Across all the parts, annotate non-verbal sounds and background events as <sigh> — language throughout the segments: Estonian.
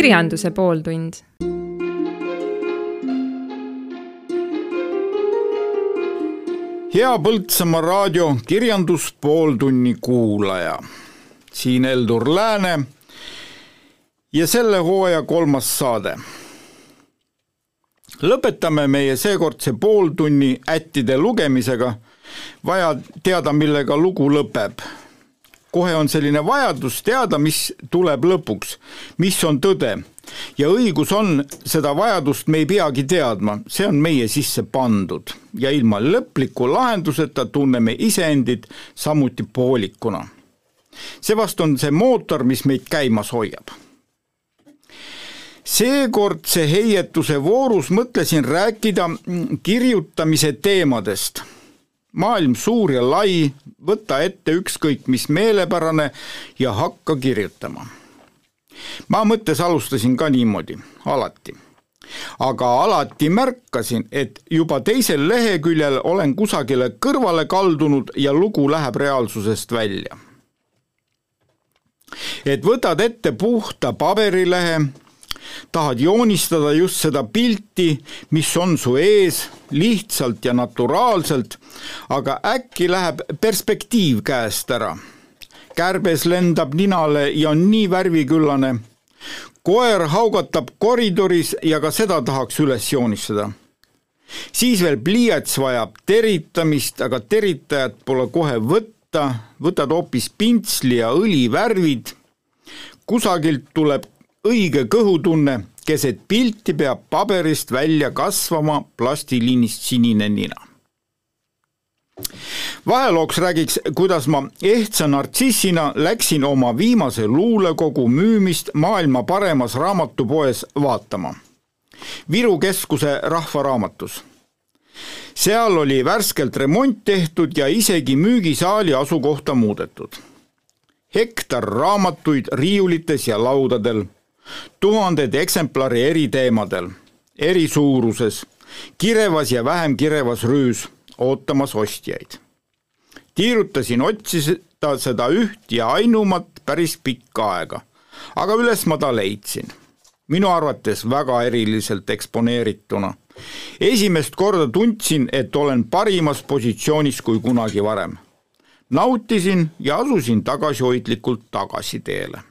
kirjanduse pooltund. hea Põltsamaa raadio kirjandus pooltunni kuulaja, siin Heldur Lääne ja selle hooaja kolmas saade. lõpetame meie seekordse pooltunni ättide lugemisega. vaja teada, millega lugu lõpeb kohe on selline vajadus teada, mis tuleb lõpuks, mis on tõde. ja õigus on, seda vajadust me ei peagi teadma, see on meie sisse pandud ja ilma lõpliku lahenduseta tunneme iseendid samuti poolikuna. seevastu on see mootor, mis meid käimas hoiab seekordse heietuse voorus mõtlesin rääkida kirjutamise teemadest maailm suur ja lai, võta ette ükskõik mis meelepärane ja hakka kirjutama. ma mõttes alustasin ka niimoodi, alati. aga alati märkasin, et juba teisel leheküljel olen kusagile kõrvale kaldunud ja lugu läheb reaalsusest välja. et võtad ette puhta paberilehe tahad joonistada just seda pilti, mis on su ees lihtsalt ja naturaalselt, aga äkki läheb perspektiiv käest ära. kärbes lendab ninale ja on nii värviküllane. koer haugatab koridoris ja ka seda tahaks üles joonistada siis veel pliiats vajab teritamist, aga teritajat pole kohe võtta, võtad hoopis pintsli ja õlivärvid. kusagilt tuleb õige kõhutunne, keset pilti peab paberist välja kasvama plastiliinist sinine nina. vahelooks räägiks, kuidas ma ehtsa nartsissina läksin oma viimase luulekogu müümist maailma paremas raamatupoes vaatama. Viru keskuse Rahvaraamatus seal oli värskelt remont tehtud ja isegi müügisaali asukohta muudetud. hektar raamatuid riiulites ja laudadel tuhanded eksemplari eri teemadel, eri suuruses, kirevas ja vähem kirevas rüüs, ootamas ostjaid. tiirutasin otsida seda üht ja ainumat päris pikka aega, aga üles ma ta leidsin. minu arvates väga eriliselt eksponeerituna. esimest korda tundsin, et olen parimas positsioonis kui kunagi varem. nautisin ja asusin tagasihoidlikult tagasi teele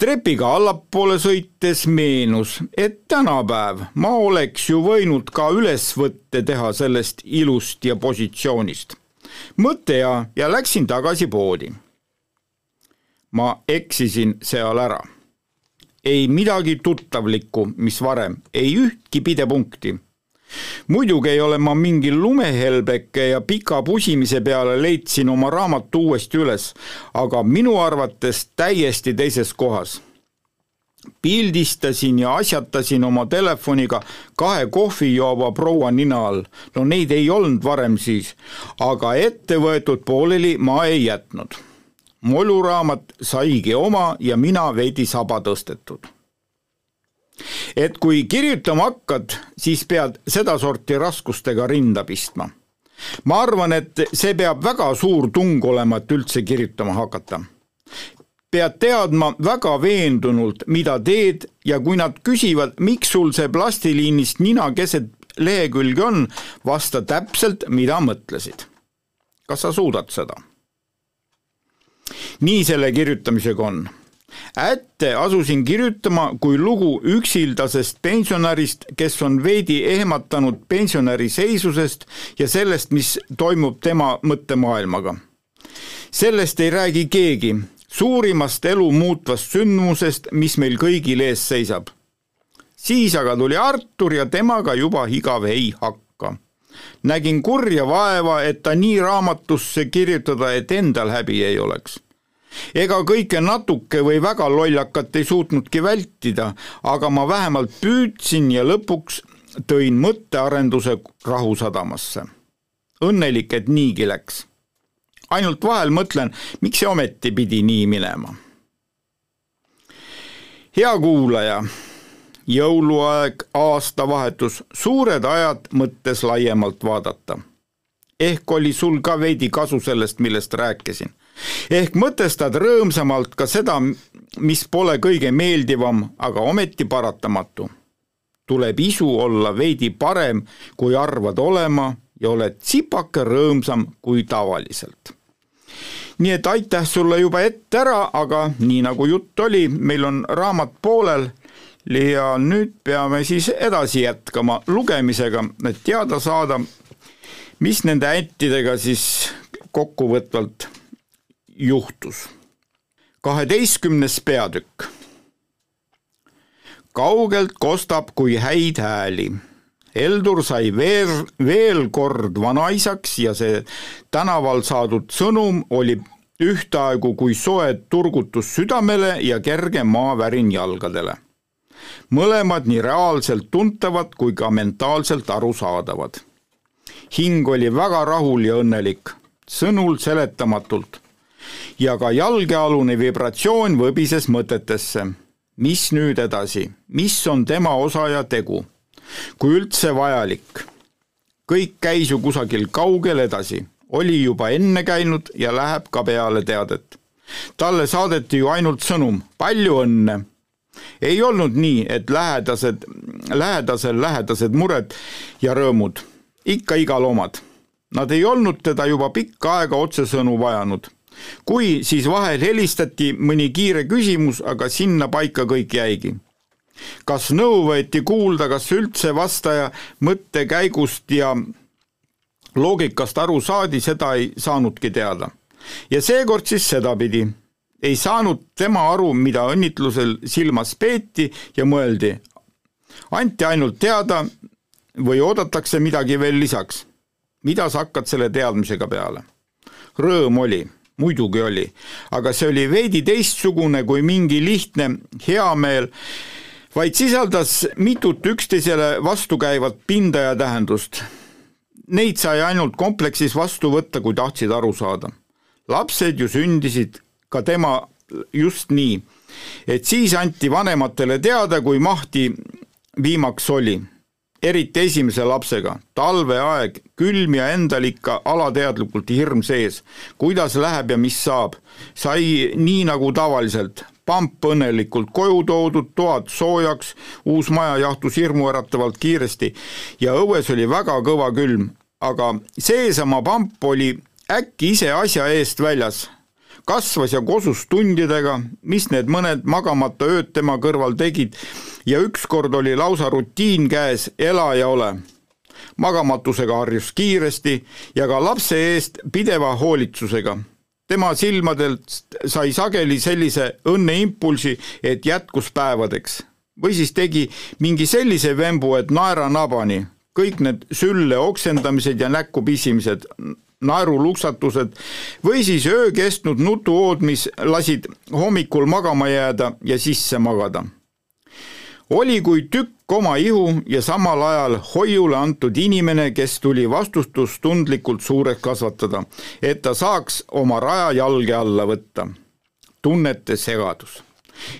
trepiga allapoole sõites meenus, et tänapäev ma oleks ju võinud ka ülesvõtte teha sellest ilust ja positsioonist. mõte ja, ja läksin tagasi poodi. ma eksisin seal ära. ei midagi tuttavlikku, mis varem, ei ühtki pidepunkti muidugi ei ole ma mingi lumehelbeke ja pika pusimise peale leidsin oma raamatu uuesti üles, aga minu arvates täiesti teises kohas. pildistasin ja asjatasin oma telefoniga kahe kohvi joova proua nina all, no neid ei olnud varem siis, aga ette võetud pooleli ma ei jätnud. moluraamat saigi oma ja mina veidi saba tõstetud et kui kirjutama hakkad, siis pead sedasorti raskustega rinda pistma. ma arvan, et see peab väga suur tung olema, et üldse kirjutama hakata. pead teadma väga veendunult, mida teed ja kui nad küsivad, miks sul see plastiliinist nina keset lehekülge on, vasta täpselt, mida mõtlesid. kas sa suudad seda? nii selle kirjutamisega on ätte asusin kirjutama kui lugu üksildasest pensionärist, kes on veidi ehmatanud pensionäri seisusest ja sellest, mis toimub tema mõttemaailmaga. sellest ei räägi keegi, suurimast elu muutvast sündmusest, mis meil kõigil ees seisab. siis aga tuli Artur ja temaga juba igav ei hakka nägin kurja vaeva, et ta nii raamatusse kirjutada, et endal häbi ei oleks ega kõike natuke või väga lollakat ei suutnudki vältida, aga ma vähemalt püüdsin ja lõpuks tõin mõttearenduse Rahusadamasse. õnnelik, et niigi läks. ainult vahel mõtlen, miks see ometi pidi nii minema. hea kuulaja, jõuluaeg, aastavahetus, suured ajad mõttes laiemalt vaadata. ehk oli sul ka veidi kasu sellest, millest rääkisin ehk mõtestad rõõmsamalt ka seda, mis pole kõige meeldivam, aga ometi paratamatu. tuleb isu olla veidi parem, kui arvad olema ja oled tsipake rõõmsam kui tavaliselt. nii et aitäh sulle juba ette ära, aga nii nagu jutt oli, meil on raamat poolel ja nüüd peame siis edasi jätkama lugemisega, et teada saada, mis nende ättidega siis kokkuvõtvalt juhtus. kaheteistkümnes peatükk. kaugelt kostab kui häid hääli. Heldur sai veel, veel kord vanaisaks ja see tänaval saadud sõnum oli ühtaegu kui soe turgutus südamele ja kerge maavärin jalgadele. mõlemad nii reaalselt tuntavad kui ka mentaalselt arusaadavad. hing oli väga rahul ja õnnelik, sõnul seletamatult ja ka jalgealune vibratsioon võbises mõtetesse. mis nüüd edasi, mis on tema osa ja tegu? kui üldse vajalik. kõik käis ju kusagil kaugel edasi, oli juba enne käinud ja läheb ka peale teadet. talle saadeti ju ainult sõnum, palju õnne. ei olnud nii, et lähedased, lähedasel lähedased mured ja rõõmud, ikka igal omad. Nad ei olnud teda juba pikka aega otsesõnu vajanud kui siis vahel helistati mõni kiire küsimus, aga sinnapaika kõik jäigi. kas nõu võeti kuulda, kas üldse vastaja mõttekäigust ja loogikast aru saadi, seda ei saanudki teada. ja seekord siis sedapidi. ei saanud tema aru, mida õnnitlusel silmas peeti ja mõeldi. anti ainult teada või oodatakse midagi veel lisaks. mida sa hakkad selle teadmisega peale? rõõm oli muidugi oli, aga see oli veidi teistsugune kui mingi lihtne heameel, vaid sisaldas mitut üksteisele vastukäivat pinda ja tähendust. Neid sai ainult kompleksis vastu võtta, kui tahtsid aru saada. lapsed ju sündisid ka tema just nii, et siis anti vanematele teada, kui mahti viimaks oli eriti esimese lapsega, talveaeg, külm ja endal ikka alateadlikult hirm sees. kuidas läheb ja mis saab? sai nii nagu tavaliselt, pamp õnnelikult koju toodud, toad soojaks, uus maja jahtus hirmuäratavalt kiiresti. Ja õues oli väga kõva külm, aga seesama pamp oli äkki ise asja eest väljas kasvas ja kosus tundidega, mis need mõned magamata ööd tema kõrval tegid ja ükskord oli lausa rutiin käes, ela ja ole. magamatusega harjus kiiresti ja ka lapse eest pideva hoolitsusega. tema silmadelt sai sageli sellise õnneimpulsi, et jätkus päevadeks. või siis tegi mingi sellise vembu, et naera nabani kõik need sülle oksendamised ja näkku pissimised naeruluksatused või siis öö kestnud nutuood, mis lasid hommikul magama jääda ja sisse magada. oli kui tükk oma ihu ja samal ajal hoiule antud inimene, kes tuli vastutustundlikult suureks kasvatada, et ta saaks oma raja jalge alla võtta. tunnete segadus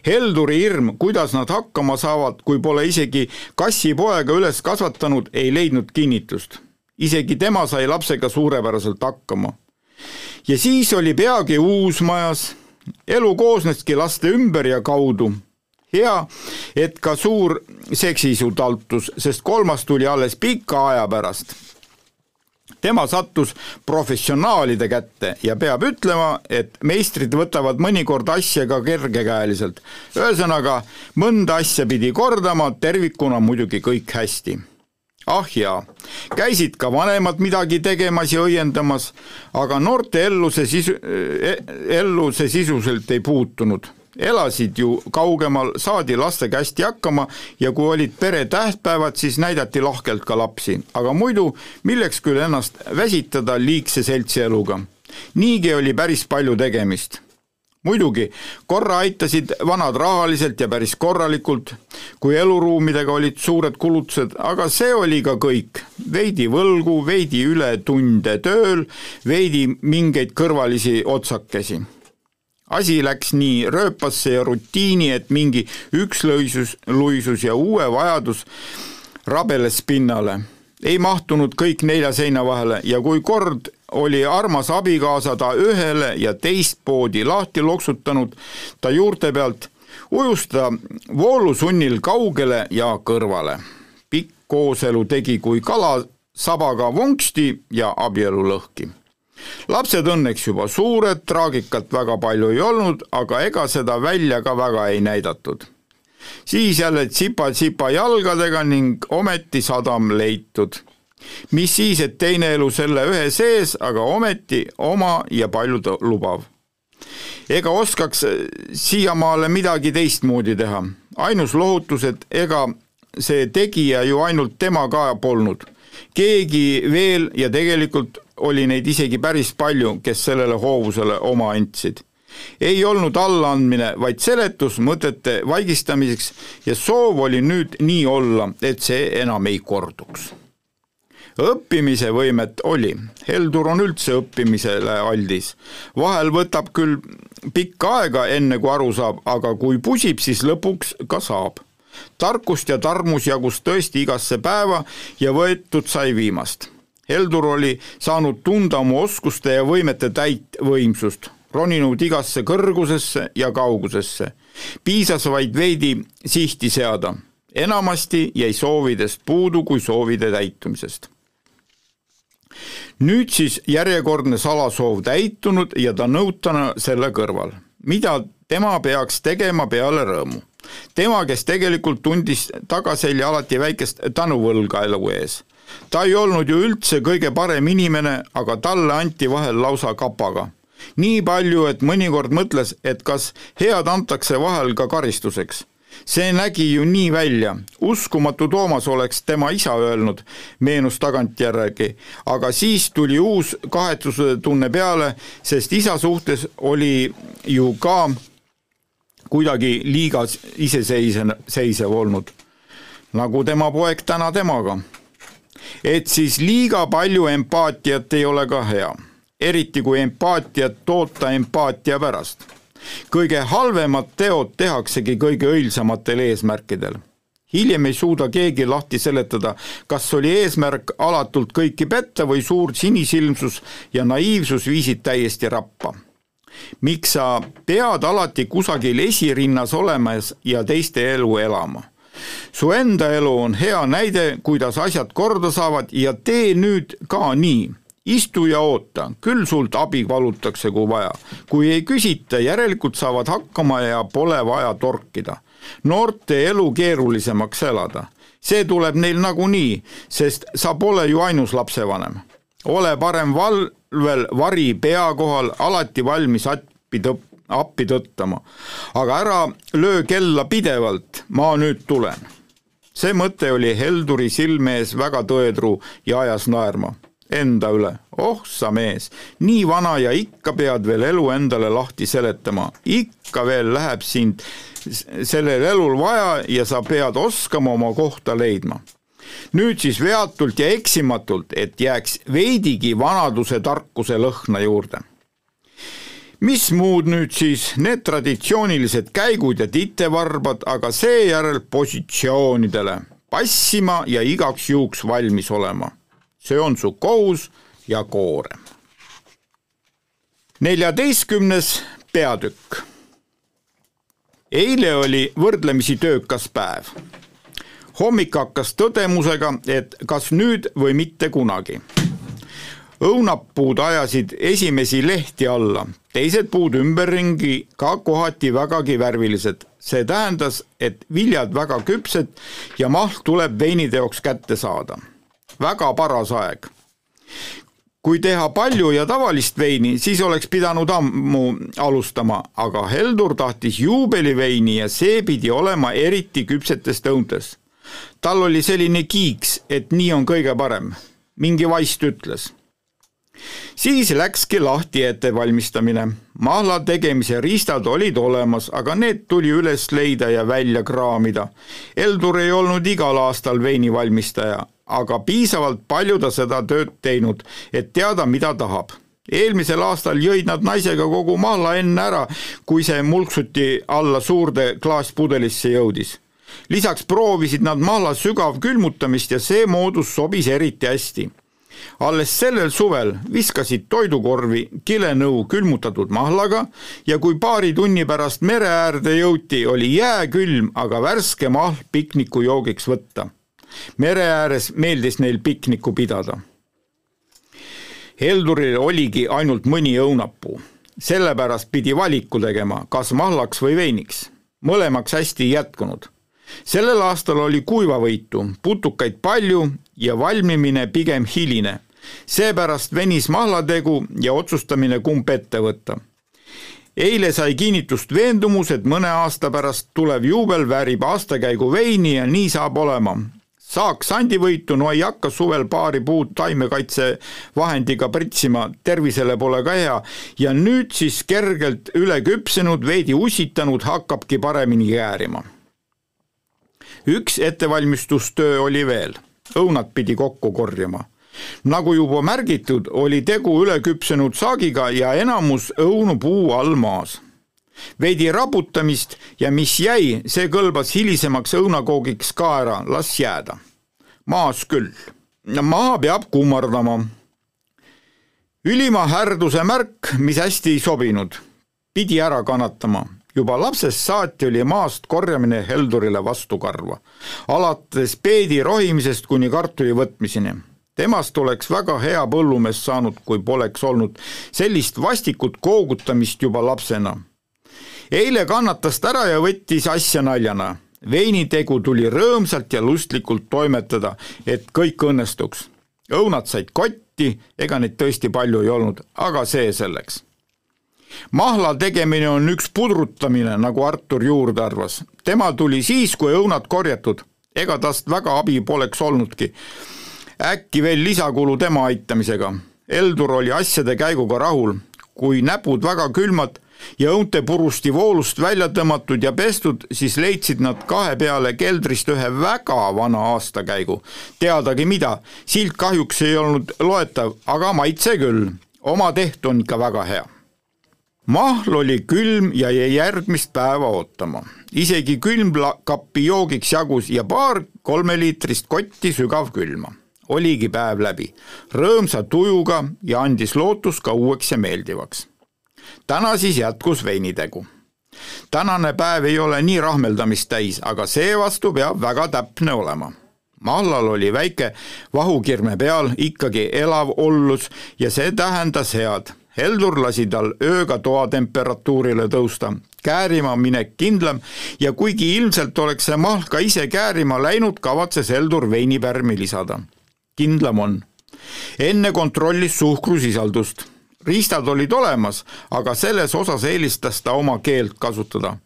Helduri hirm, kuidas nad hakkama saavad, kui pole isegi kassipoega üles kasvatanud, ei leidnud kinnitust isegi tema sai lapsega suurepäraselt hakkama. ja siis oli peagi uus majas, elu koosneski laste ümber ja kaudu. hea, et ka suur seksisu taltus, sest kolmas tuli alles pika aja pärast tema sattus professionaalide kätte ja peab ütlema, et meistrid võtavad mõnikord asja ka kergekäeliselt. ühesõnaga, mõnda asja pidi kordama, tervikuna muidugi kõik hästi ah jaa, käisid ka vanemad midagi tegemas ja õiendamas, aga noorte ellu see sisu, e-, ellu see sisuliselt ei puutunud. elasid ju kaugemal, saadi lastega hästi hakkama ja kui olid pere tähtpäevad, siis näidati lahkelt ka lapsi, aga muidu milleks küll ennast väsitada liigse seltsieluga. niigi oli päris palju tegemist muidugi, korra aitasid vanad rahaliselt ja päris korralikult, kui eluruumidega olid suured kulutused, aga see oli ka kõik. veidi võlgu, veidi ületunde tööl, veidi mingeid kõrvalisi otsakesi. asi läks nii rööpasse ja rutiini, et mingi ükslõisus, luisus ja uue vajadus rabeles pinnale ei mahtunud kõik nelja seina vahele ja kui kord oli armas abikaasa ta ühele ja teistpoodi lahti loksutanud ta juurte pealt, ujus ta voolusunnil kaugele ja kõrvale. pikk kooselu tegi kui kala sabaga vonksti ja abielu lõhki. lapsed õnneks juba suured, traagikat väga palju ei olnud, aga ega seda välja ka väga ei näidatud siis jälle tsipa-tsipa jalgadega ning ometi sadam leitud. Mis siis, et teine elu selle ühe sees, aga ometi oma ja paljud lubav. ega oskaks siiamaale midagi teistmoodi teha, ainus lohutus, et ega see tegija ju ainult tema ka polnud. keegi veel ja tegelikult oli neid isegi päris palju, kes sellele hoovusele oma andsid ei olnud allaandmine, vaid seletus mõtete vaigistamiseks ja soov oli nüüd nii olla, et see enam ei korduks. Õppimise võimet oli, Heldur on üldse õppimisele aldis. vahel võtab küll pikka aega, enne kui aru saab, aga kui pusib, siis lõpuks ka saab tarkust ja tarmus jagus tõesti igasse päeva ja võetud sai viimast. Heldur oli saanud tunda oma oskuste ja võimete täit võimsust roninud igasse kõrgusesse ja kaugusesse. piisas vaid veidi sihti seada. enamasti jäi soovidest puudu kui soovide täitumisest. Nüüd siis järjekordne salasoov täitunud ja ta nõutana selle kõrval. mida tema peaks tegema peale rõõmu? tema, kes tegelikult tundis tagaselja alati väikest tänuvõlga elu ees ta ei olnud ju üldse kõige parem inimene, aga talle anti vahel lausa kapaga nii palju, et mõnikord mõtles, et kas head antakse vahel ka karistuseks. See nägi ju nii välja, uskumatu Toomas oleks tema isa öelnud, meenus tagantjärgi, aga siis tuli uus kahetsuse tunne peale, sest isa suhtes oli ju ka kuidagi liiga iseseisev, seisev olnud, nagu tema poeg täna temaga. et siis liiga palju empaatiat ei ole ka hea eriti kui empaatiat toota empaatia pärast. Kõige halvemad teod tehaksegi kõige õilsamatel eesmärkidel. hiljem ei suuda keegi lahti seletada, kas oli eesmärk alatult kõiki petta või suur sinisilmsus ja naiivsus viisid täiesti rappa miks sa pead alati kusagil esirinnas olema ja teiste elu elama? su enda elu on hea näide, kuidas asjad korda saavad ja tee nüüd ka nii istu ja oota, küll sult abi palutakse, kui vaja. kui ei küsita, järelikult saavad hakkama ja pole vaja torkida. noorte elu keerulisemaks elada. see tuleb neil nagunii, sest sa pole ju ainus lapsevanem. ole parem valvel vari pea kohal, alati valmis appi tõpp-, appi tõttama. aga ära löö kella pidevalt, ma nüüd tulen. see mõte oli Helduri silme ees väga tõetruu ja ajas naerma enda üle. oh sa mees, nii vana ja ikka pead veel elu endale lahti seletama, ikka veel läheb sind sellel elul vaja ja sa pead oskama oma kohta leidma. nüüd siis veatult ja eksimatult, et jääks veidigi vanaduse tarkuse lõhna juurde mis muud nüüd siis, need traditsioonilised käigud ja titevarbad, aga seejärel positsioonidele, passima ja igaks juhuks valmis olema see on su kohus ja koorem. neljateistkümnes peatükk. eile oli võrdlemisi töökas päev. hommik hakkas tõdemusega, et kas nüüd või mitte kunagi. õunapuud ajasid esimesi lehti alla, teised puud ümberringi ka kohati vägagi värvilised. see tähendas, et viljad väga küpsed ja mahl tuleb veiniteoks kätte saada väga paras aeg. kui teha palju ja tavalist veini, siis oleks pidanud ammu alustama, aga Heldur tahtis juubeliveini ja see pidi olema eriti küpsetes tõuntes. tal oli selline kiiks, et nii on kõige parem, mingi vaist ütles siis läkski lahti ettevalmistamine. mahla tegemise riistad olid olemas, aga need tuli üles leida ja välja kraamida. Eldur ei olnud igal aastal veinivalmistaja, aga piisavalt palju ta seda tööd teinud, et teada, mida tahab eelmisel aastal jõid nad naisega kogu mahla enne ära, kui see mulksuti alla suurde klaaspudelisse jõudis. lisaks proovisid nad mahla sügavkülmutamist ja see moodus sobis eriti hästi. alles sellel suvel viskasid toidukorvi kilenõu külmutatud mahlaga ja kui paari tunni pärast mere äärde jõuti, oli jääkülm, aga värske mahl piknikujoogiks võtta. Mere ääres meeldis neil piknikku pidada. Helduril oligi ainult mõni õunapuu, sellepärast pidi valiku tegema, kas mahlaks või veiniks. mõlemaks hästi ei jätkunud sellel aastal oli kuivavõitu, putukaid palju ja valmimine pigem hiline. seepärast venis mahlategu ja otsustamine, kumb ette võtta. eile sai kinnitust veendumus, et mõne aasta pärast tulev juubel väärib aastakäigu veini ja nii saab olema saaks sandivõitu, no ei hakka suvel paari puud taimekaitsevahendiga pritsima, tervisele pole ka hea. ja nüüd siis kergelt üle küpsenud, veidi ussitanud, hakkabki paremini käärima üks ettevalmistustöö oli veel, õunad pidi kokku korjama. nagu juba märgitud, oli tegu üleküpsenud saagiga ja enamus õunu puu all maas. Veidi raputamist ja mis jäi, see kõlbas hilisemaks õunakoogiks ka ära, las jääda. maas küll. maa peab kummardama. ülima härduse märk, mis hästi ei sobinud, pidi ära kannatama juba lapsest saati oli maast korjamine Heldurile vastukarva, alates peedi rohimisest kuni kartuli võtmiseni. temast oleks väga hea põllumees saanud, kui poleks olnud sellist vastikut koogutamist juba lapsena. Eile kannatas ta ära ja võttis asja naljana. veinitegu tuli rõõmsalt ja lustlikult toimetada, et kõik õnnestuks. õunad said kotti, ega neid tõesti palju ei olnud, aga see selleks mahla tegemine on üks pudrutamine, nagu Artur juurde arvas. tema tuli siis, kui õunad korjatud, ega tast väga abi poleks olnudki. äkki veel lisakulu tema aitamisega. Eldur oli asjade käiguga rahul, kui näpud väga külmad ja õuntepurusti voolust välja tõmmatud ja pestud, siis leidsid nad kahe peale keldrist ühe väga vana aastakäigu. teadagi mida, silt kahjuks ei olnud loetav, aga maitse küll. oma tehtu on ikka väga hea mahl oli külm ja jäi järgmist päeva ootama. isegi külmkappi joogiks jagus ja paar kolmeliitrist kotti sügavkülma. oligi päev läbi, rõõmsa tujuga ja andis lootust ka uueks ja meeldivaks. Täna siis jätkus veinitegu. tänane päev ei ole nii rahmeldamist täis, aga seevastu peab väga täpne olema mahlal oli väike vahukirme peal ikkagi elav ollus ja see tähendas head Heldur lasi tal ööga toa temperatuurile tõusta, käärima minek kindlam ja kuigi ilmselt oleks see mahl ka ise käärima läinud, kavatses Heldur veinipärmi lisada. kindlam on. enne kontrollis suhkrusisaldust. Riistad olid olemas, aga selles osas eelistas ta oma keelt kasutada.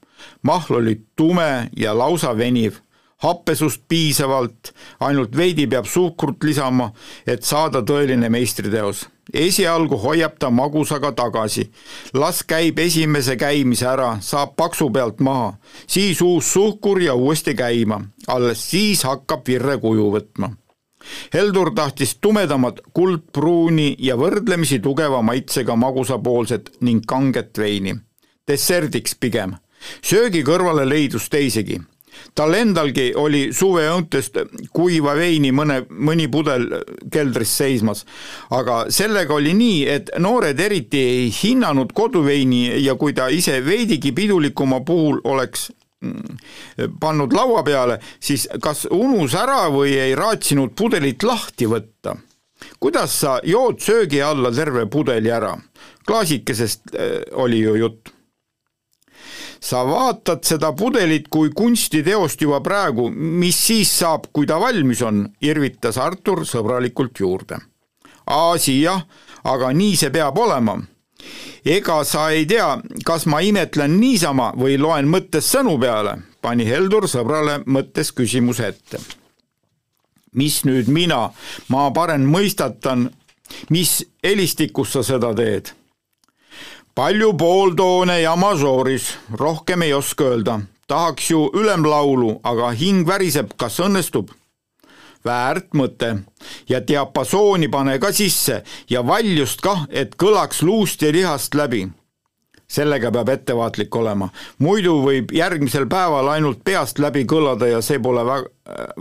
mahl oli tume ja lausa veniv happesust piisavalt, ainult veidi peab suhkrut lisama, et saada tõeline meistriteos. esialgu hoiab ta magusaga tagasi, las käib esimese käimise ära, saab paksu pealt maha, siis uus suhkur ja uuesti käima, alles siis hakkab virre kuju võtma. Heldur tahtis tumedamat kuldpruuni ja võrdlemisi tugeva maitsega magusapoolset ning kanget veini. desserdiks pigem söögi kõrvale leidus teisigi tal endalgi oli suveõuntest kuiva veini mõne, mõni pudel keldris seismas. aga sellega oli nii, et noored eriti ei hinnanud koduveini ja kui ta ise veidigi pidulikuma puhul oleks pannud laua peale, siis kas unus ära või ei raatsinud pudelit lahti võtta. kuidas sa jood söögi alla terve pudeli ära? klaasikesest äh, oli ju jutt sa vaatad seda pudelit kui kunstiteost juba praegu, mis siis saab, kui ta valmis on, irvitas Artur sõbralikult juurde. Aasi jah, aga nii see peab olema. Ega sa ei tea, kas ma imetlen niisama või loen mõttes sõnu peale, pani Heldur sõbrale mõttes küsimuse ette. mis nüüd mina, ma parem mõistatan, mis helistikus sa seda teed palju pooltoone ja mažooris, rohkem ei oska öelda. tahaks ju ülemlaulu, aga hing väriseb, kas õnnestub? Väärt mõte ja diapasooni pane ka sisse ja valjust kah, et kõlaks luust ja lihast läbi. sellega peab ettevaatlik olema, muidu võib järgmisel päeval ainult peast läbi kõlada ja see pole väga,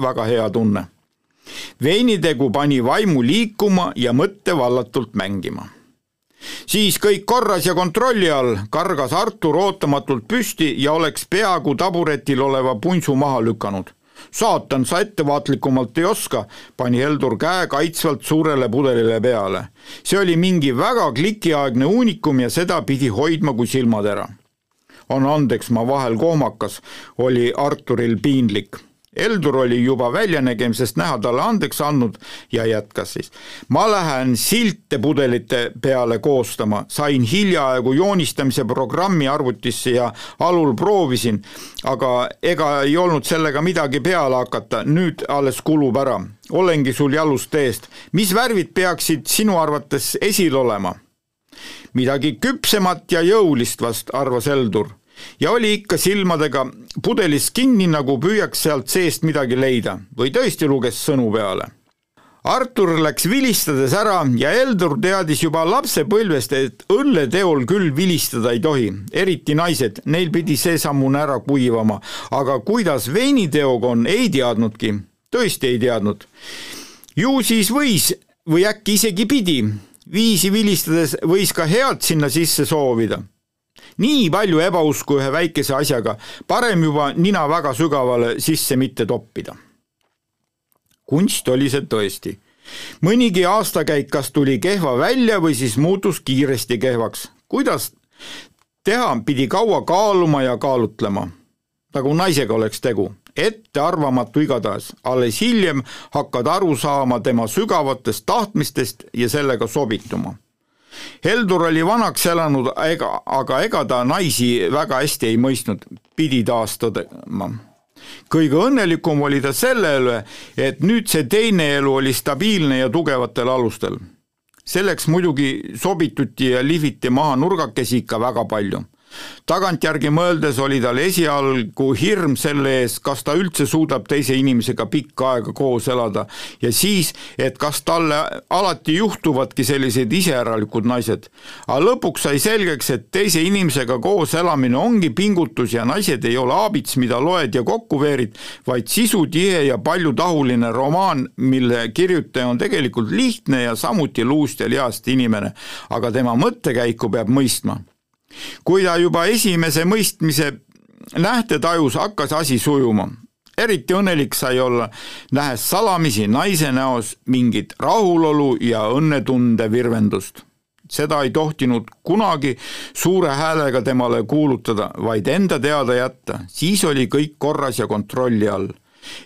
väga hea tunne. veinitegu pani vaimu liikuma ja mõtte vallatult mängima. siis kõik korras ja kontrolli all, kargas Artur ootamatult püsti ja oleks peaaegu taburetil oleva punsu maha lükanud. Saatan, sa ettevaatlikumalt ei oska, pani Heldur käe kaitsvalt suurele pudelile peale. see oli mingi väga klikiaegne uunikum ja seda pidi hoidma kui silmatera. on andeks, ma vahel kohmakas, oli Arturil piinlik Eldur oli juba väljanägemisest näha talle andeks andnud ja jätkas siis. ma lähen silte pudelite peale koostama, sain hiljaaegu joonistamise programmi arvutisse ja alul proovisin, aga ega ei olnud sellega midagi peale hakata, nüüd alles kulub ära. olengi sul jalust eest. mis värvid peaksid sinu arvates esil olema? midagi küpsemat ja jõulist vast, arvas Eldur ja oli ikka silmadega pudelis kinni, nagu püüaks sealt seest midagi leida. Või tõesti luges sõnu peale. Artur läks vilistades ära ja Eldur teadis juba lapsepõlvest, et õlleteol küll vilistada ei tohi, eriti naised, neil pidi seesamune ära kuivama, aga kuidas veiniteoga on, ei teadnudki, tõesti ei teadnud. ju siis võis või äkki isegi pidi, viisi vilistades võis ka head sinna sisse soovida nii palju ebausku ühe väikese asjaga, parem juba nina väga sügavale sisse mitte toppida. kunst oli see tõesti. mõnigi aastakäik kas tuli kehva välja või siis muutus kiiresti kehvaks. kuidas teha, pidi kaua kaaluma ja kaalutlema. nagu naisega oleks tegu ettearvamatu igatahes, alles hiljem hakkad aru saama tema sügavatest tahtmistest ja sellega sobituma Heldur oli vanaks elanud, ega, aga ega ta naisi väga hästi ei mõistnud, pidi taas tõdema. kõige õnnelikum oli ta selle üle, et nüüd see teine elu oli stabiilne ja tugevatel alustel. selleks muidugi sobituti ja lihviti maha nurgakesi ikka väga palju tagantjärgi mõeldes oli tal esialgu hirm selle ees, kas ta üldse suudab teise inimesega pikka aega koos elada. Ja siis, et kas talle alati juhtuvadki sellised iseäralikud naised. aga lõpuks sai selgeks, et teise inimesega koos elamine ongi pingutus ja naised ei ole aabits, mida loed ja kokku veerid, vaid sisutihe ja paljutahuline romaan, mille kirjutaja on tegelikult lihtne ja samuti luust ja lihast inimene, aga tema mõttekäiku peab mõistma kui ta juba esimese mõistmise nähte tajus, hakkas asi sujuma. eriti õnnelik sai olla, nähes salamisi naise näos mingit rahulolu ja õnnetunde virvendust. seda ei tohtinud kunagi suure häälega temale kuulutada, vaid enda teada jätta, siis oli kõik korras ja kontrolli all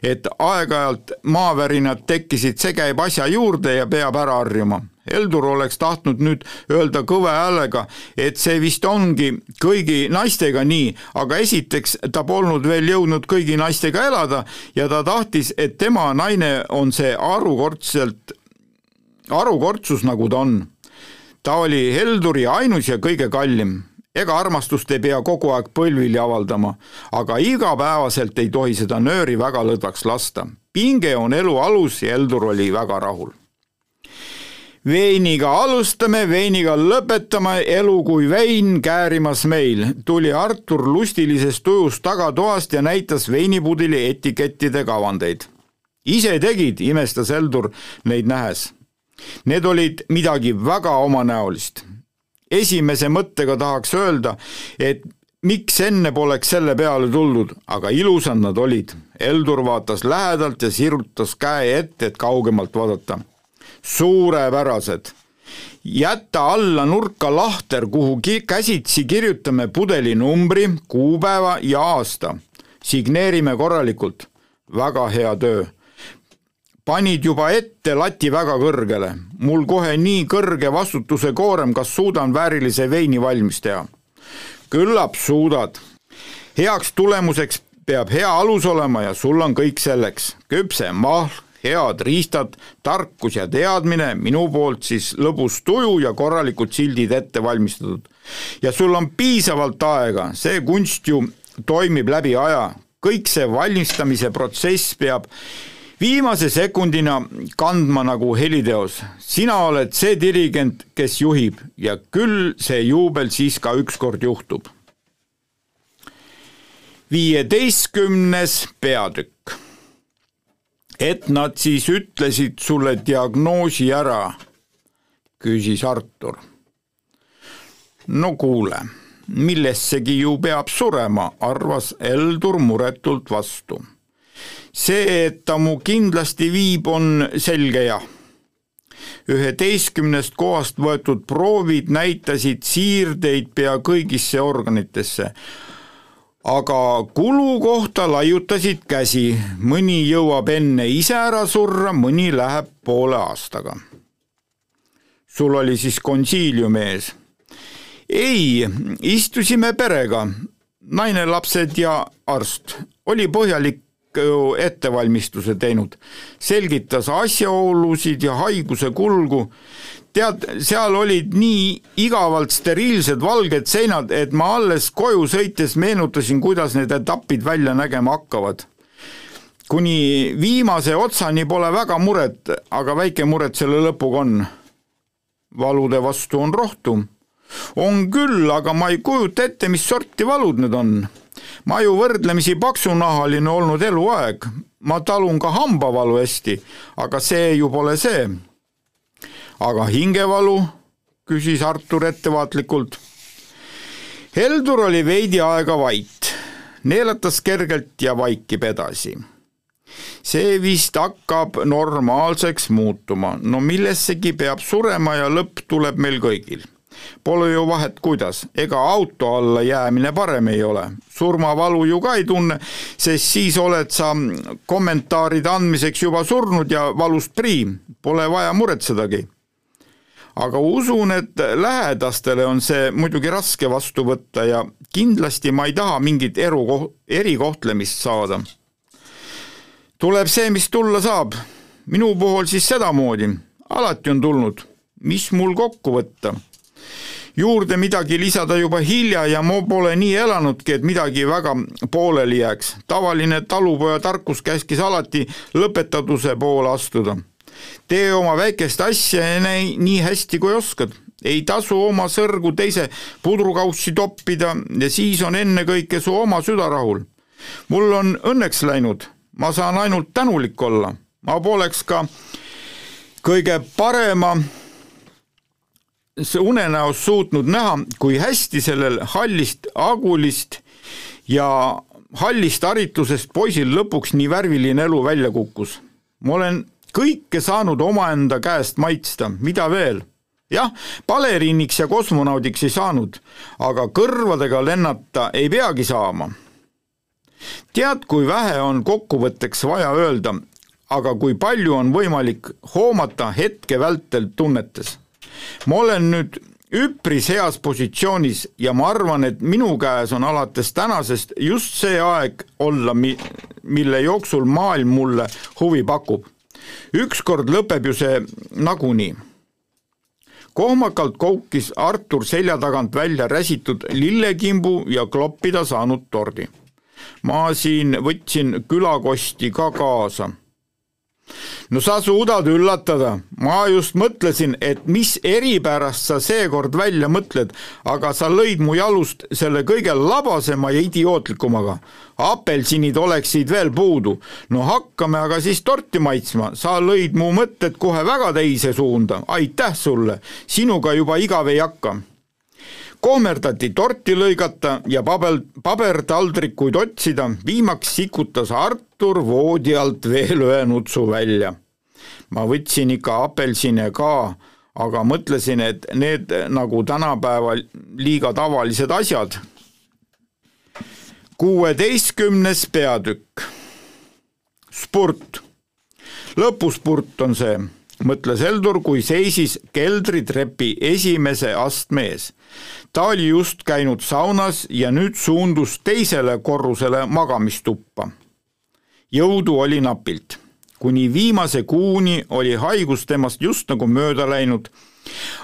et aeg-ajalt maavärinad tekkisid, see käib asja juurde ja peab ära harjuma Heldur oleks tahtnud nüüd öelda kõva häälega, et see vist ongi kõigi naistega nii, aga esiteks ta polnud veel jõudnud kõigi naistega elada ja ta tahtis, et tema naine on see harukordselt, harukordsus, nagu ta on. ta oli Helduri ainus ja kõige kallim ega armastust ei pea kogu aeg põlvili avaldama, aga igapäevaselt ei tohi seda nööri väga lõdvaks lasta. pinge on elu alus ja Heldur oli väga rahul veiniga alustame, veiniga lõpetame, elu kui vein käärimas meil, tuli Artur lustilisest tujust tagatoast ja näitas veinipudeli etikettide kavandeid. ise tegid, imestas Heldur neid nähes. Need olid midagi väga omanäolist. esimese mõttega tahaks öelda, et miks enne poleks selle peale tuldud, aga ilusad nad olid. Heldur vaatas lähedalt ja sirutas käe ette, et kaugemalt vaadata suurepärased. jäta alla nurka lahter, kuhu ki käsitsi kirjutame pudeli numbri, kuupäeva ja aasta. signeerime korralikult. väga hea töö panid juba ette lati väga kõrgele. mul kohe nii kõrge vastutuse koorem, kas suudan väärilise veini valmis teha? küllap suudad. heaks tulemuseks peab hea alus olema ja sul on kõik selleks. küpse mahl, head riistad, tarkus ja teadmine, minu poolt siis lõbus tuju ja korralikud sildid ette valmistatud. ja sul on piisavalt aega, see kunst ju toimib läbi aja, kõik see valmistamise protsess peab viimase sekundina kandma nagu heliteos. sina oled see dirigent, kes juhib ja küll see juubel siis ka ükskord juhtub. viieteistkümnes peatükk et nad siis ütlesid sulle diagnoosi ära, küsis Artur. no kuule, millessegi ju peab surema, arvas Heldur muretult vastu. see, et ta mu kindlasti viib, on selge jah üheteistkümnest kohast võetud proovid näitasid siirdeid pea kõigisse organitesse. Aga kulu kohta laiutasid käsi, mõni jõuab enne ise ära surra, mõni läheb poole aastaga. sul oli siis konsiilium ees? ei, istusime perega, naine, lapsed ja arst. oli põhjalik ju ettevalmistuse teinud, selgitas asjaolusid ja haiguse kulgu, tead, seal olid nii igavalt steriilsed valged seinad, et ma alles koju sõites meenutasin, kuidas need etapid välja nägema hakkavad. kuni viimase otsani pole väga muret, aga väike muret selle lõpuga on. valude vastu on rohtu. on küll, aga ma ei kujuta ette, mis sorti valud need on ma ju võrdlemisi paksunahaline olnud eluaeg, ma talun ka hambavalu hästi, aga see ju pole see. Aga hingevalu, küsis Artur ettevaatlikult. Heldur oli veidi aega vait, neelatas kergelt ja vaikib edasi see vist hakkab normaalseks muutuma, no millessegi peab surema ja lõpp tuleb meil kõigil Pole ju vahet, kuidas, ega auto alla jäämine parem ei ole. surmavalu ju ka ei tunne, sest siis oled sa kommentaaride andmiseks juba surnud ja valust prii, pole vaja muretsedagi. Aga usun, et lähedastele on see muidugi raske vastu võtta ja kindlasti ma ei taha mingit eru, erikohtlemist saada. tuleb see, mis tulla saab. minu puhul siis sedamoodi, alati on tulnud, mis mul kokku võtta juurde midagi lisada juba hilja ja ma pole nii elanudki, et midagi väga pooleli jääks. tavaline talupoja tarkus käskis alati lõpetatuse poole astuda. Tee oma väikest asja nii, hästi, kui oskad. ei tasu oma sõrgu teise pudrukaussi toppida ja siis on ennekõike su oma süda rahul. mul on õnneks läinud, ma saan ainult tänulik olla. ma poleks ka kõige parema unenäos suutnud näha, kui hästi sellel hallist agulist ja hallist haritlusest poisil lõpuks nii värviline elu välja kukkus. ma olen kõike saanud omaenda käest maitsta, mida veel? jah, baleriiniks ja kosmonaudiks ei saanud, aga kõrvadega lennata ei peagi saama. tead, kui vähe on kokkuvõtteks vaja öelda, aga kui palju on võimalik hoomata hetke vältel tunnetes ma olen nüüd üpris heas positsioonis ja ma arvan, et minu käes on alates tänasest just see aeg olla, mi-, mille jooksul maailm mulle huvi pakub. Ükskord lõpeb ju see nagunii. kohmakalt koukis Artur selja tagant välja räsitud lillekimbu ja kloppida saanud tordi. ma siin võtsin külakosti ka kaasa no sa suudad üllatada, ma just mõtlesin, et mis eripärast sa seekord välja mõtled, aga sa lõid mu jalust selle kõige labasema ja idiootlikumaga. apelsinid oleksid veel puudu. no hakkame aga siis torti maitsma, sa lõid mu mõtted kohe väga teise suunda, aitäh sulle, sinuga juba igav ei hakka kohmerdati torti lõigata ja paber, pabertaldrikuid otsida, viimaks sikutas Artur voodi alt veel ühe nutsu välja. ma võtsin ikka apelsine ka, aga mõtlesin, et need nagu tänapäeval liiga tavalised asjad. kuueteistkümnes peatükk. spurt. lõpuspurt on see mõtles Heldur, kui seisis keldritrepi esimese astme ees. ta oli just käinud saunas ja nüüd suundus teisele korrusele magamistuppa. jõudu oli napilt. kuni viimase kuuni oli haigus temast just nagu mööda läinud,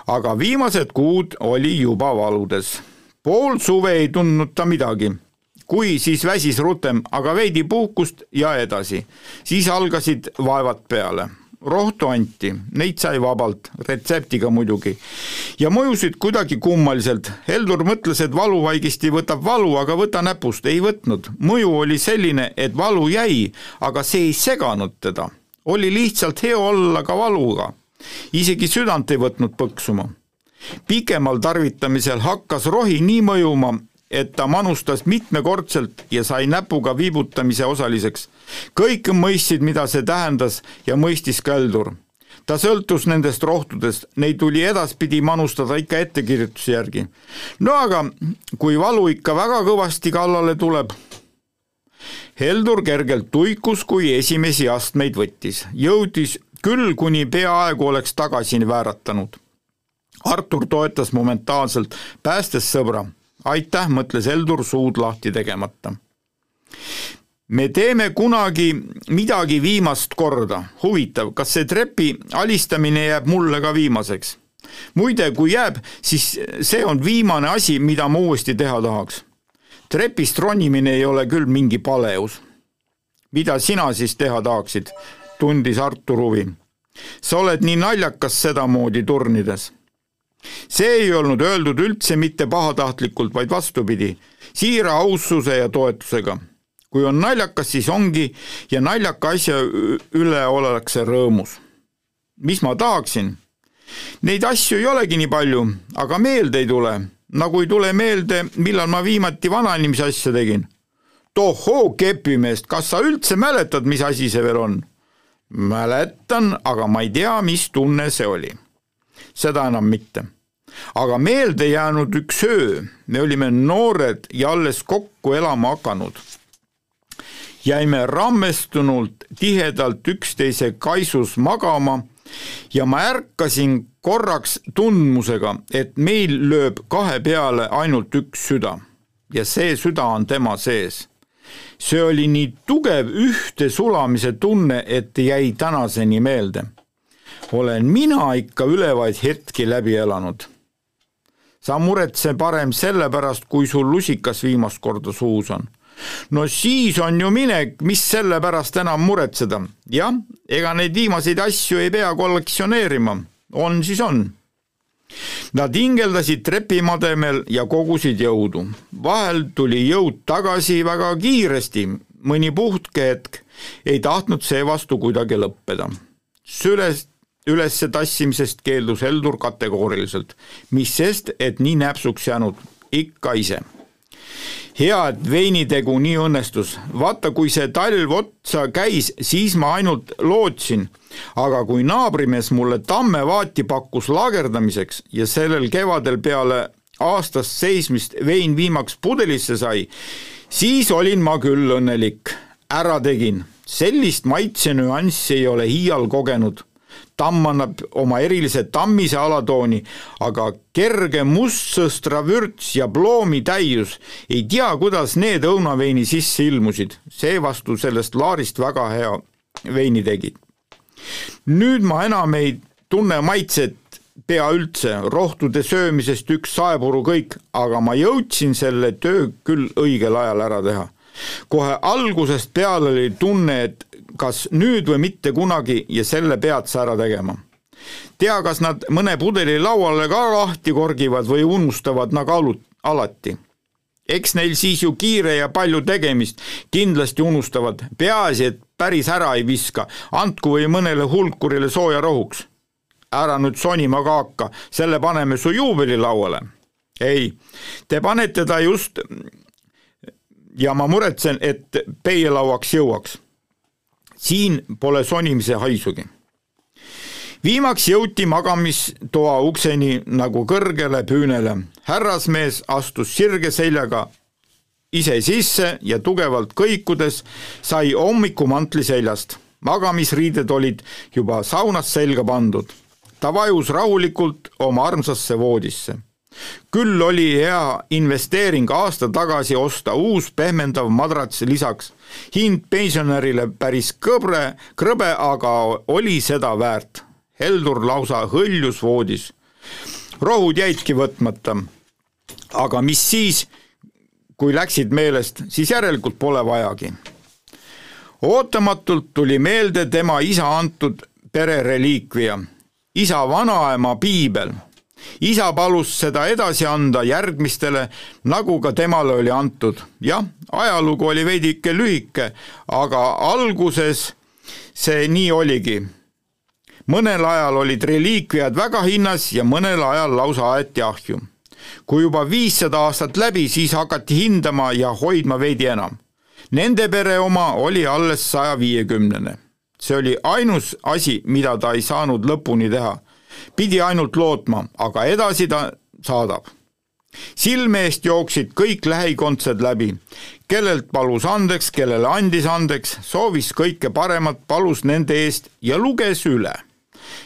aga viimased kuud oli juba valudes. pool suve ei tundnud ta midagi kui, siis väsis rutem, aga veidi puhkust ja edasi. siis algasid vaevad peale rohtu anti, neid sai vabalt, retseptiga muidugi. ja mõjusid kuidagi kummaliselt, Heldur mõtles, et valuvaigisti võtab valu, aga võta näpust, ei võtnud. mõju oli selline, et valu jäi, aga see ei seganud teda. oli lihtsalt hea olla ka valuga. isegi südant ei võtnud põksuma. pikemal tarvitamisel hakkas rohi nii mõjuma, et ta manustas mitmekordselt ja sai näpuga viibutamise osaliseks. kõik mõistsid, mida see tähendas ja mõistis ka Heldur. ta sõltus nendest rohtudest, neid tuli edaspidi manustada ikka ettekirjutuse järgi. no aga kui valu ikka väga kõvasti kallale tuleb, Heldur kergelt tuikus, kui esimesi astmeid võttis, jõudis küll, kuni peaaegu oleks tagasi vääratanud. Artur toetas momentaanselt, päästes sõbra. Aitäh, mõtles Heldur suud lahti tegemata. me teeme kunagi midagi viimast korda, huvitav, kas see trepi alistamine jääb mulle ka viimaseks? muide, kui jääb, siis see on viimane asi, mida ma uuesti teha tahaks trepist ronimine ei ole küll mingi paleus. mida sina siis teha tahaksid, tundis Artur huvi. sa oled nii naljakas sedamoodi turnides. See ei olnud öeldud üldse mitte pahatahtlikult, vaid vastupidi, siira aussuse ja toetusega. kui on naljakas, siis ongi ja naljaka asja üle ollakse rõõmus. mis ma tahaksin? Neid asju ei olegi nii palju, aga meelde ei tule nagu ei tule meelde, millal ma viimati vanainimese asja tegin. tohoo, kepimeest, kas sa üldse mäletad, mis asi see veel on? mäletan, aga ma ei tea, mis tunne see oli. Seda enam mitte. aga meelde jäänud üks öö, me olime noored ja alles kokku elama hakanud. jäime rammestunult tihedalt üksteise kaisus magama ja ma ärkasin korraks tundmusega, et meil lööb kahe peale ainult üks süda ja see süda on tema sees. see oli nii tugev ühtesulamise tunne, et jäi tänaseni meelde. Olen mina ikka ülevaid hetki läbi elanud. sa muretse parem sellepärast, kui sul lusikas viimast korda suus on no siis on ju minek, mis selle pärast enam muretseda. jah, ega neid viimaseid asju ei pea kollektsioneerima, on siis on. Nad hingeldasid trepimademel ja kogusid jõudu. vahel tuli jõud tagasi väga kiiresti, mõni puhkehetk ei tahtnud seevastu kuidagi lõppeda. süles, ülesse tassimisest keeldus Heldur kategooriliselt, mis sest, et nii näpsuks jäänud ikka ise hea, et veinitegu nii õnnestus. vaata, kui see talv otsa käis, siis ma ainult lootsin. aga kui naabrimees mulle tammevaati pakkus laagerdamiseks ja sellel kevadel peale aastast seismist vein viimaks pudelisse sai, siis olin ma küll õnnelik. ära tegin, sellist maitsenüanssi ei ole iial kogenud tamm annab oma erilise tammise alatooni, aga kerge mustsõstra vürts ja ploomi täius, ei tea, kuidas need õunaveini sisse ilmusid, seevastu sellest laarist väga hea veini tegid. nüüd ma enam ei tunne maitset pea üldse, rohtude söömisest üks saepuru kõik, aga ma jõudsin selle töö küll õigel ajal ära teha. kohe algusest peale oli tunne, et kas nüüd või mitte kunagi ja selle pead sa ära tegema. tea, kas nad mõne pudeli lauale ka lahti korgivad või unustavad nagu alu-, alati. eks neil siis ju kiire ja palju tegemist, kindlasti unustavad, peaasi, et päris ära ei viska, andku või mõnele hulkurile sooja rohuks. ära nüüd sonima ka hakka, selle paneme su juubelilauale. ei, te panete ta just ja ma muretsen, et peielauaks jõuaks siin pole sonimise haisugi. viimaks jõuti magamistoa ukseni nagu kõrgele püünele. härrasmees astus sirge seljaga ise sisse ja tugevalt kõikudes sai hommikumantli seljast. magamisriided olid juba saunas selga pandud. ta vajus rahulikult oma armsasse voodisse küll oli hea investeering aasta tagasi osta uus pehmendav madrats lisaks. hind pensionärile päris kõbre, krõbe, aga oli seda väärt. Heldur lausa hõljus voodis. rohud jäidki võtmata. aga mis siis, kui läksid meelest, siis järelikult pole vajagi. ootamatult tuli meelde tema isa antud perereliikvia, isa vanaema piibel isa palus seda edasi anda järgmistele, nagu ka temale oli antud. jah, ajalugu oli veidike lühike, aga alguses see nii oligi. mõnel ajal olid reliikviad väga hinnas ja mõnel ajal lausa aeti ahju. kui juba viissada aastat läbi, siis hakati hindama ja hoidma veidi enam. Nende pere oma oli alles saja viiekümnene. see oli ainus asi, mida ta ei saanud lõpuni teha. Pidi ainult lootma, aga edasi ta saadab silme eest jooksid kõik lähikondsed läbi, kellelt palus andeks, kellele andis andeks, soovis kõike paremat, palus nende eest ja luges üle.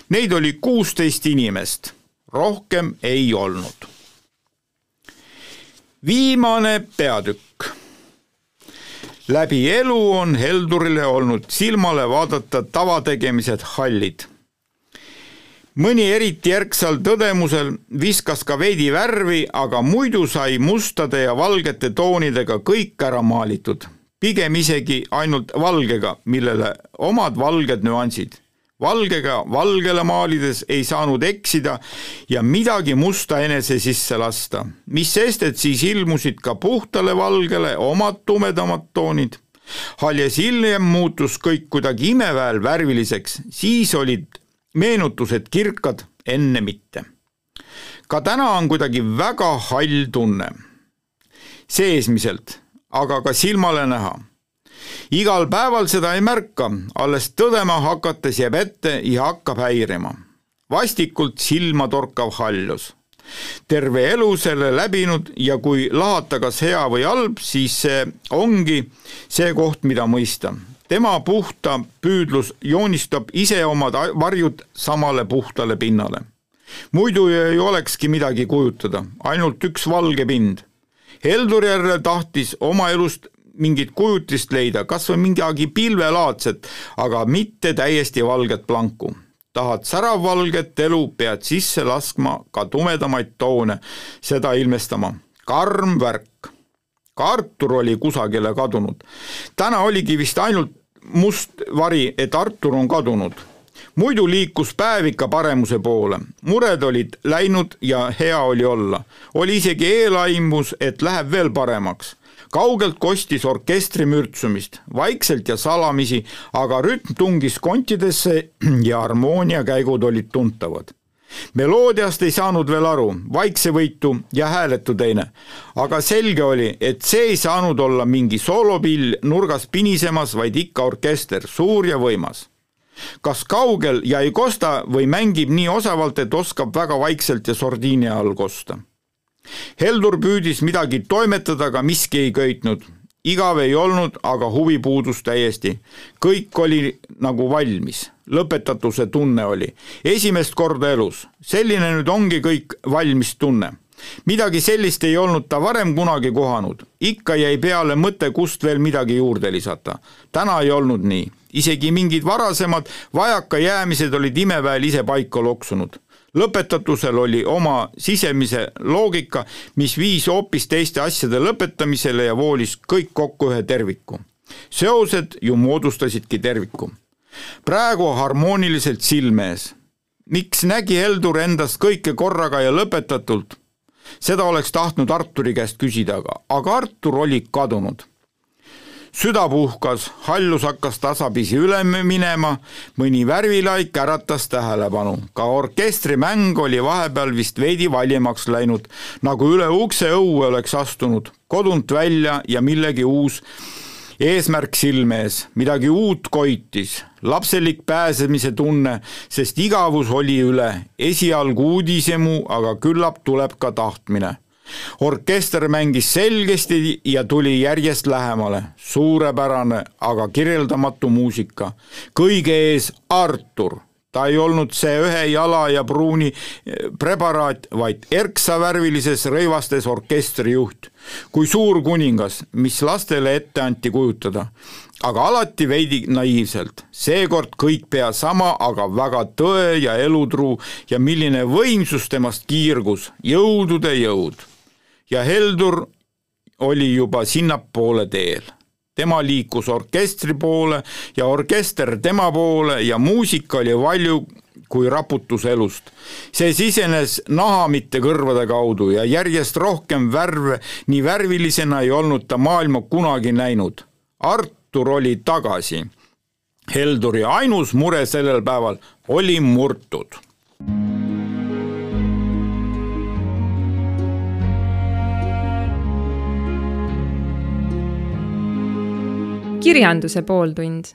Neid oli kuusteist inimest, rohkem ei olnud. viimane peatükk. läbi elu on Heldurile olnud silmale vaadata tavategemised hallid mõni eriti järgsal tõdemusel viskas ka veidi värvi, aga muidu sai mustade ja valgete toonidega kõik ära maalitud, pigem isegi ainult valgega, millele omad valged nüansid. valgega valgele maalides ei saanud eksida ja midagi musta enese sisse lasta, mis sest, et siis ilmusid ka puhtale valgele omad tumedamad toonid. Alles hiljem muutus kõik kuidagi imeväel värviliseks, siis olid meenutused kirkad, enne mitte. ka täna on kuidagi väga hall tunne. seesmiselt, aga ka silmale näha. igal päeval seda ei märka, alles tõdema hakates jääb ette ja hakkab häirima. vastikult silmatorkav haljus terve elu selle läbinud ja kui lahata kas hea või halb, siis see ongi see koht, mida mõista tema puhta püüdlus joonistab ise omad varjud samale puhtale pinnale. muidu ei olekski midagi kujutada, ainult üks valge pind. Heldurjärve tahtis oma elust mingit kujutist leida, kas või midagi pilvelaadset, aga mitte täiesti valget planku. tahad säravvalget elu, pead sisse laskma ka tumedamaid toone, seda ilmestama. karm värk ka Artur oli kusagile kadunud. täna oligi vist ainult must vari, et Artur on kadunud. muidu liikus päev ikka paremuse poole, mured olid läinud ja hea oli olla. oli isegi eelaimus, et läheb veel paremaks kaugelt kostis orkestri mürtsumist, vaikselt ja salamisi, aga rütm tungis kontidesse <clears throat> ja harmooniakäigud olid tuntavad meloodiast ei saanud veel aru, vaiksevõitu ja hääletu teine. aga selge oli, et see ei saanud olla mingi soolopill nurgas pinisemas, vaid ikka orkester, suur ja võimas. kas kaugel ja ei kosta või mängib nii osavalt, et oskab väga vaikselt ja sordiini all kosta. Heldur püüdis midagi toimetada, aga miski ei köitnud igav ei olnud, aga huvi puudus täiesti. kõik oli nagu valmis, lõpetatuse tunne oli. esimest korda elus, selline nüüd ongi kõik valmis tunne midagi sellist ei olnud ta varem kunagi kohanud, ikka jäi peale mõte, kust veel midagi juurde lisata. täna ei olnud nii, isegi mingid varasemad vajakajäämised olid imeväel ise paika loksunud lõpetatusel oli oma sisemise loogika, mis viis hoopis teiste asjade lõpetamisele ja voolis kõik kokku ühe terviku. seosed ju moodustasidki terviku. praegu harmooniliselt silme ees. miks nägi Heldur endast kõike korraga ja lõpetatult? seda oleks tahtnud Arturi käest küsida, aga, aga Artur oli kadunud süda puhkas, hallus hakkas tasapisi üle minema, mõni värvilaik äratas tähelepanu. ka orkestrimäng oli vahepeal vist veidi valjemaks läinud, nagu üle ukse õue oleks astunud, kodunt välja ja millegi uus eesmärk silme ees, midagi uut koitis, lapselik pääsemise tunne, sest igavus oli üle, esialgu uudishimu, aga küllap tuleb ka tahtmine orkester mängis selgesti ja tuli järjest lähemale, suurepärane, aga kirjeldamatu muusika. kõige ees Artur, ta ei olnud see ühe jala ja pruuni eh, preparaat, vaid erksavärvilises rõivastes orkestrijuht. kui suur kuningas, mis lastele ette anti kujutada aga alati veidi naiivselt. seekord kõik pea sama, aga väga tõe ja elutruu ja milline võimsus temast kiirgus, jõudude jõud ja Heldur oli juba sinnapoole teel. tema liikus orkestri poole ja orkester tema poole ja muusika oli valju kui raputus elust. see sisenes naha, mitte kõrvade kaudu ja järjest rohkem värve, nii värvilisena ei olnud ta maailma kunagi näinud. Artur oli tagasi Helduri ainus mure sellel päeval oli murtud kirjanduse pooltund